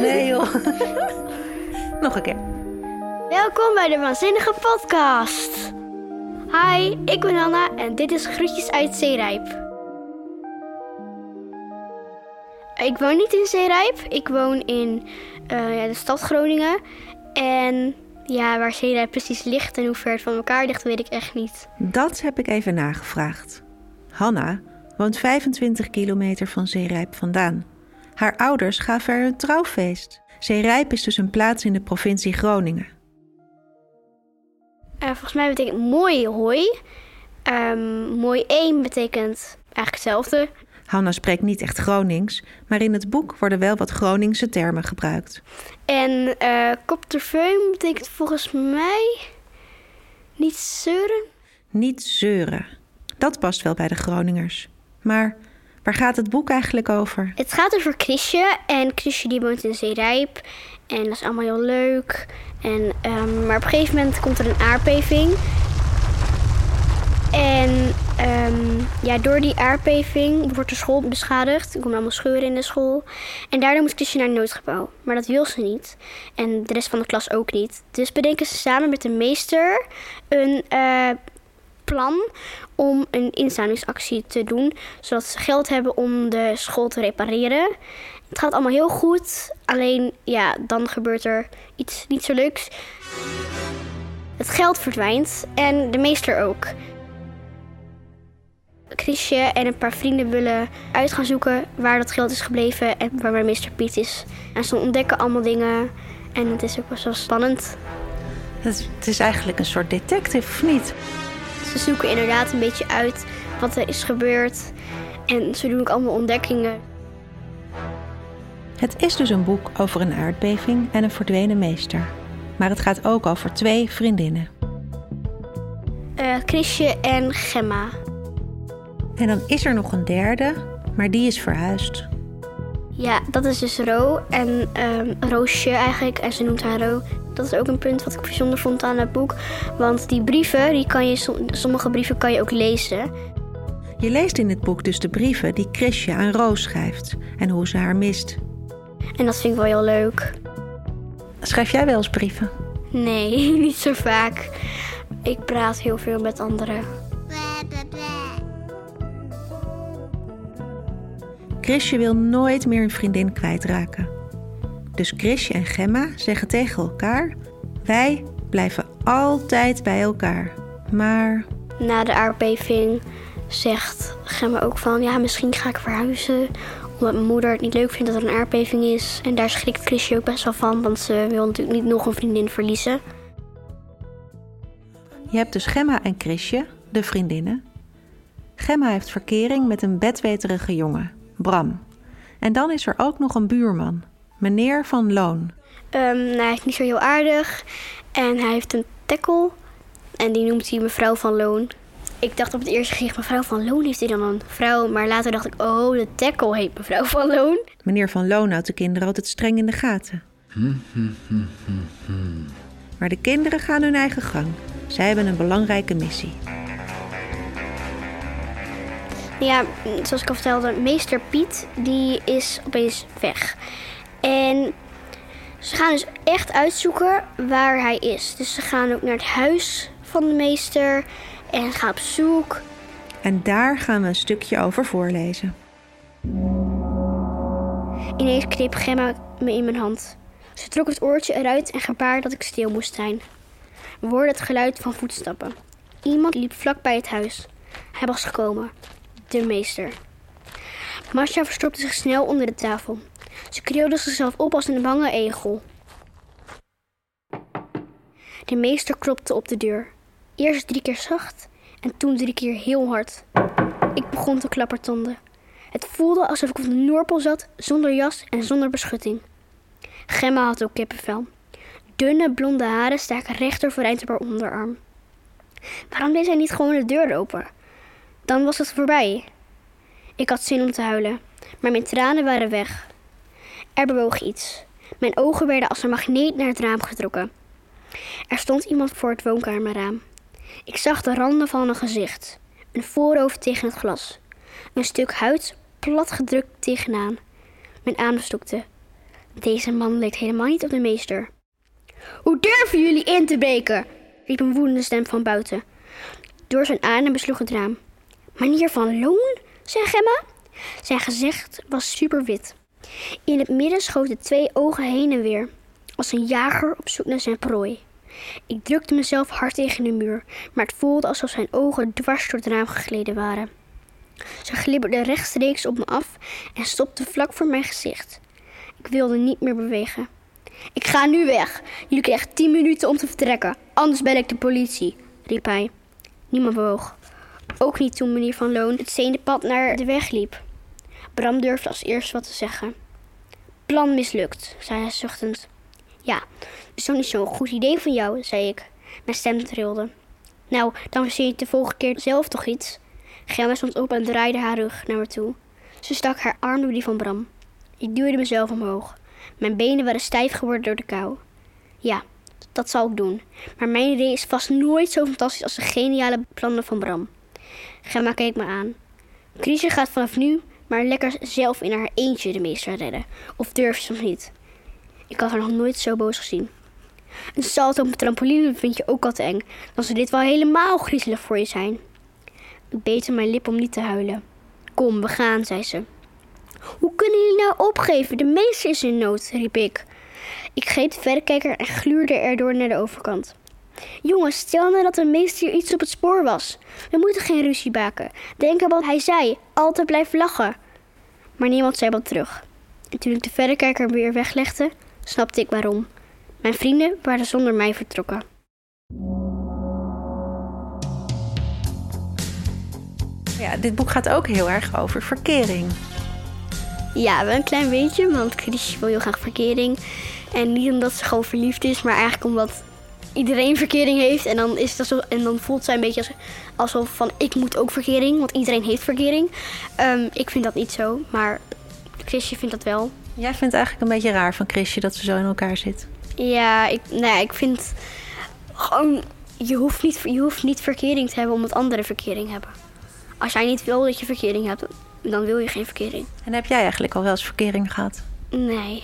Nee joh. Nog een keer. Welkom bij de Waanzinnige Podcast. Hi, ik ben Anna en dit is Groetjes uit Zeerijp. Ik woon niet in Zeerijp, ik woon in eh, ja, de stad Groningen. En ja, waar Zeerijp precies ligt en hoe ver het van elkaar ligt, weet ik echt niet. Dat heb ik even nagevraagd. Hanna woont 25 kilometer van Zeerijp vandaan. Haar ouders gaven haar een trouwfeest. Zeerijp is dus een plaats in de provincie Groningen. Eh, volgens mij betekent mooi hoi. Ehm, mooi 1 betekent eigenlijk hetzelfde. Hanna spreekt niet echt Gronings, maar in het boek worden wel wat Groningse termen gebruikt. En eh kopterfeun betekent volgens mij niet zeuren. Niet zeuren. Dat past wel bij de Groningers. Maar waar gaat het boek eigenlijk over? Het gaat over Chrisje. En Chrisje die woont in Zeerijp. En dat is allemaal heel leuk. En, ehm, maar op een gegeven moment komt er een aardbeving. En ehm, ja, door die aardbeving wordt de school beschadigd. Er komen allemaal scheuren in de school. En daardoor moet Chrisje naar een noodgebouw. Maar dat wil ze niet. En de rest van de klas ook niet. Dus bedenken ze samen met de meester een eh, plan om een inzamelingsactie te doen. Zodat ze geld hebben om de school te repareren. Het gaat allemaal heel goed. Alleen ja, dan gebeurt er iets niet zo leuks. Het geld verdwijnt en de meester ook. Chrisje en een paar vrienden willen uit gaan zoeken waar dat geld is gebleven en waar mijn meester Piet is. En ze ontdekken allemaal dingen en het is ook best wel spannend. Het is eigenlijk een soort detective, of niet? Ze zoeken inderdaad een beetje uit wat er is gebeurd en ze doen ook allemaal ontdekkingen. Het is dus een boek over een aardbeving en een verdwenen meester. Maar het gaat ook over twee vriendinnen. Eh Chrisje en Gemma. En dan is er nog een derde, maar die is verhuisd. Ja, dat is dus Ro en ehm, Roosje eigenlijk. En ze noemt haar Ro. Dat is ook een punt wat ik bijzonder vond aan het boek. Want die brieven, die kan je, som- sommige brieven kan je ook lezen. Je leest in het boek dus de brieven die Chrisje aan Roos schrijft en hoe ze haar mist. En dat vind ik wel heel leuk. Schrijf jij wel eens brieven? Nee, niet zo vaak. Ik praat heel veel met anderen. Chrisje wil nooit meer een vriendin kwijtraken. Dus Chrisje en Gemma zeggen tegen elkaar: Wij blijven altijd bij elkaar. Maar Na de aardbeving zegt Gemma ook van... ja, misschien ga ik verhuizen. Omdat mijn moeder het niet leuk vindt dat er een aardbeving is. En daar schrikt Chrisje ook best wel van. Want ze wil natuurlijk niet nog een vriendin verliezen. je hebt dus Gemma en Chrisje, de vriendinnen. Gemma heeft verkering met een bedweterige jongen, Bram. En dan is er ook nog een buurman, meneer Van Loon. Ehm, nou, hij is niet zo heel aardig. En hij heeft een tekkel. En die noemt hij mevrouw van Loon. Ik dacht op het eerste gezicht, mevrouw van Loon heeft hij dan een vrouw. Maar later dacht ik, oh, de tekkel heet mevrouw van Loon. Meneer Van Loon houdt de kinderen altijd streng in de gaten. Maar de kinderen gaan hun eigen gang. Zij hebben een belangrijke missie. Ja, zoals ik al vertelde, meester Piet, die is opeens weg. En ze gaan dus echt uitzoeken waar hij is. Dus ze gaan ook naar het huis van de meester en gaan op zoek. En daar gaan we een stukje over voorlezen. Ineens kneep Gemma me in mijn hand. Ze trok het oortje eruit en gebaar dat ik stil moest zijn. We hoorden het geluid van voetstappen. Iemand liep vlak bij het huis. Hij was gekomen. De meester. Masha verstopte zich snel onder de tafel. Ze krulde zichzelf op als een bange egel. De meester klopte op de deur. Eerst drie keer zacht en toen drie keer heel hard. Ik begon te klappertanden. Het voelde alsof ik op de Noordpool zat, zonder jas en zonder beschutting. Gemma had ook kippenvel. Dunne blonde haren staken recht overeind op haar onderarm. Waarom deed zij niet gewoon de deur open? Dan was het voorbij. Ik had zin om te huilen, maar mijn tranen waren weg. Er bewoog iets. Mijn ogen werden als een magneet naar het raam getrokken. Er stond iemand voor het woonkamerraam. Ik zag de randen van een gezicht, een voorhoofd tegen het glas, een stuk huid plat gedrukt tegenaan. Mijn adem stokte. Deze man leek helemaal niet op de meester. Hoe durven jullie in te breken? riep een woedende stem van buiten. Door zijn adem besloeg het raam. Manier van loon? zei Gemma. Zijn gezicht was superwit. In het midden schoten twee ogen heen en weer, als een jager op zoek naar zijn prooi. Ik drukte mezelf hard tegen de muur, maar het voelde alsof zijn ogen dwars door het raam gegleden waren. Ze glibberden rechtstreeks op me af en stopten vlak voor mijn gezicht. Ik wilde niet meer bewegen. Ik ga nu weg. Jullie krijgen tien minuten om te vertrekken. Anders bel ik de politie, riep hij. Niemand bewoog. Ook niet toen meneer Van Loon het zenuwpad naar de weg liep. Bram durfde als eerste wat te zeggen. Plan mislukt, zei hij zuchtend. Ja, is toch niet zo'n goed idee van jou, zei ik. Mijn stem trilde. Nou, dan verzin je de volgende keer zelf toch iets. Gemma stond op en draaide haar rug naar me toe. Ze stak haar arm door die van Bram. Ik duwde mezelf omhoog. Mijn benen waren stijf geworden door de kou. Ja, dat zal ik doen. Maar mijn idee is vast nooit zo fantastisch als de geniale plannen van Bram. Gemma keek me aan. Krisje gaat vanaf nu maar lekker zelf in haar eentje de meester redden. Of durf je soms niet. Ik had haar nog nooit zo boos gezien. Een salto op een trampoline vind je ook al te eng. Dan zou dit wel helemaal griezelig voor je zijn. Ik beette mijn lip om niet te huilen. Kom, we gaan, zei ze. Hoe kunnen jullie nou opgeven? De meester is in nood, riep ik. Ik greep de verrekijker en gluurde erdoor naar de overkant. Jongens, stel nou dat de meester iets op het spoor was. We moeten geen ruzie maken. Denk aan wat hij zei. Altijd blijven lachen. Maar niemand zei wat terug. En toen ik de verrekijker weer weglegde, snapte ik waarom. Mijn vrienden waren zonder mij vertrokken. Ja, dit boek gaat ook heel erg over verkering. Ja, wel een klein beetje, want Chris wil heel graag verkering. En niet omdat ze gewoon verliefd is, maar eigenlijk omdat iedereen verkering heeft. En dan, is dat zo, en dan voelt zij een beetje als, alsof van ik moet ook verkering, want iedereen heeft verkering. Ehm, ik vind dat niet zo, maar Chrisje vindt dat wel. Jij vindt het eigenlijk een beetje raar van Chrisje dat ze zo in elkaar zit. Ja, ik, nou ja, ik vind gewoon, je hoeft, niet, je hoeft niet verkering te hebben omdat anderen verkering hebben. Als jij niet wil dat je verkering hebt, dan wil je geen verkering. En heb jij eigenlijk al wel eens verkering gehad? Nee.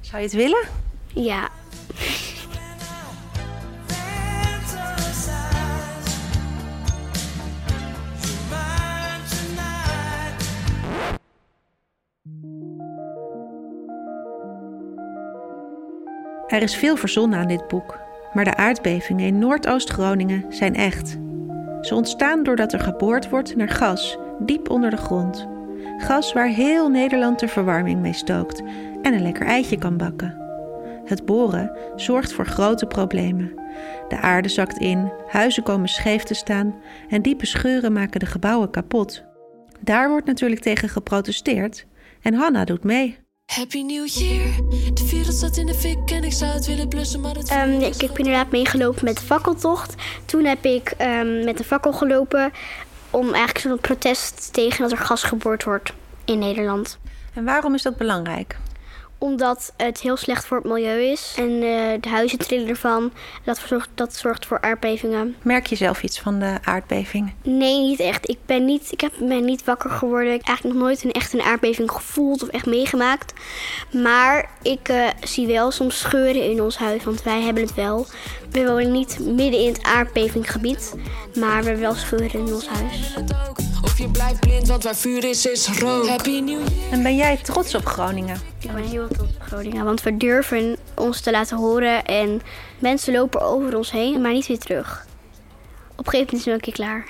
Zou je het willen? Ja. Er is veel verzonnen aan dit boek, maar de aardbevingen in Noordoost-Groningen zijn echt. Ze ontstaan doordat er geboord wordt naar gas, diep onder de grond. Gas waar heel Nederland de verwarming mee stookt en een lekker eitje kan bakken. Het boren zorgt voor grote problemen. De aarde zakt in, huizen komen scheef te staan en diepe scheuren maken de gebouwen kapot. Daar wordt natuurlijk tegen geprotesteerd en Hanna doet mee. Happy New Year. De wereld staat in de fik en ik zou het willen blussen, maar het Um, ik heb inderdaad meegelopen met de fakkeltocht. Toen heb ik um, met de fakkel gelopen om eigenlijk zo'n protest tegen dat er gas geboord wordt in Nederland. En waarom is dat belangrijk? Omdat het heel slecht voor het milieu is en uh, de huizen trillen ervan. Dat zorgt, dat zorgt voor aardbevingen. Merk je zelf iets van de aardbeving? Nee, niet echt. Ik ben niet, ik heb, ben niet wakker geworden. Ik heb eigenlijk nog nooit een, echt een aardbeving gevoeld of echt meegemaakt. Maar ik uh, zie wel soms scheuren in ons huis, want wij hebben het wel. We wonen niet midden in het aardbevinggebied, maar we hebben wel scheuren in ons huis. Of je blijft blind, want waar vuur is, is rook. Happy New Year. En ben jij trots op Groningen? Ik ben heel trots op Groningen, want we durven ons te laten horen en mensen lopen over ons heen, maar niet weer terug. Op een gegeven moment is het een keer klaar.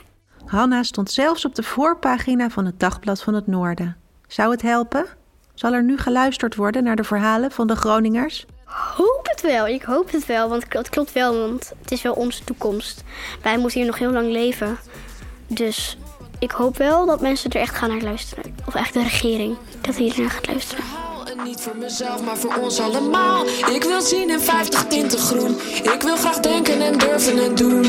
Hanna stond zelfs op de voorpagina van het Dagblad van het Noorden. Zou het helpen? Zal er nu geluisterd worden naar de verhalen van de Groningers? Hoop het wel, ik hoop het wel, want het klopt wel, want het is wel onze toekomst. Wij moeten hier nog heel lang leven. Dus ik hoop wel dat mensen er echt gaan naar luisteren. Of echt de regering, dat hier naar gaat luisteren. En niet voor mezelf, maar voor ons allemaal. Ik wil zien in 50 tinten groen. Ik wil graag denken en durven en doen.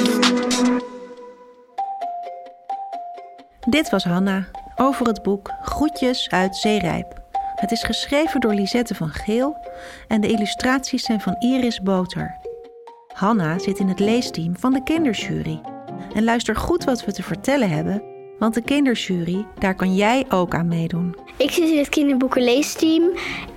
Dit was Hanna over het boek Groetjes uit Zeerijp. Het is geschreven door Lisette van Geel en de illustraties zijn van Iris Boter. Hanna zit in het leesteam van de kinderjury. En luister goed wat we te vertellen hebben, Want de kinderjury, daar kan jij ook aan meedoen. Ik zit in het kinderboekenleesteam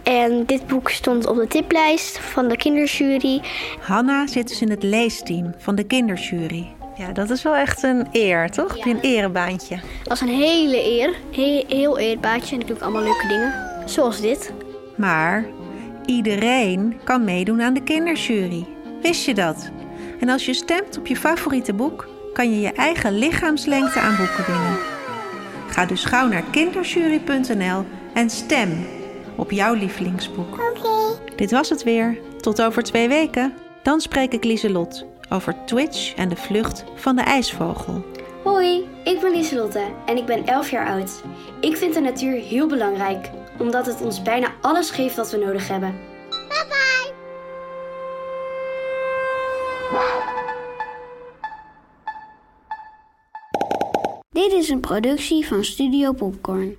en dit boek stond op de tiplijst van de kinderjury. Hanna zit dus in het leesteam van de kinderjury. Ja, dat is wel echt een eer, toch? Een erebaantje? Dat was een hele eer, heel, heel eerbaatje en ik doe ook allemaal leuke dingen. Zoals dit. Maar iedereen kan meedoen aan de kinderjury. Wist je dat? En als je stemt op je favoriete boek, kan je je eigen lichaamslengte aan boeken winnen. Ga dus gauw naar kinderjury.nl en stem op jouw lievelingsboek. Dit was het weer. Tot over twee weken. Dan spreek ik Lieselot over Twitch en de vlucht van de ijsvogel. Hoi, ik ben Lieselotte en ik ben 11 jaar oud. Ik vind de natuur heel belangrijk, omdat het ons bijna alles geeft wat we nodig hebben. Dit is een productie van Studio Popcorn.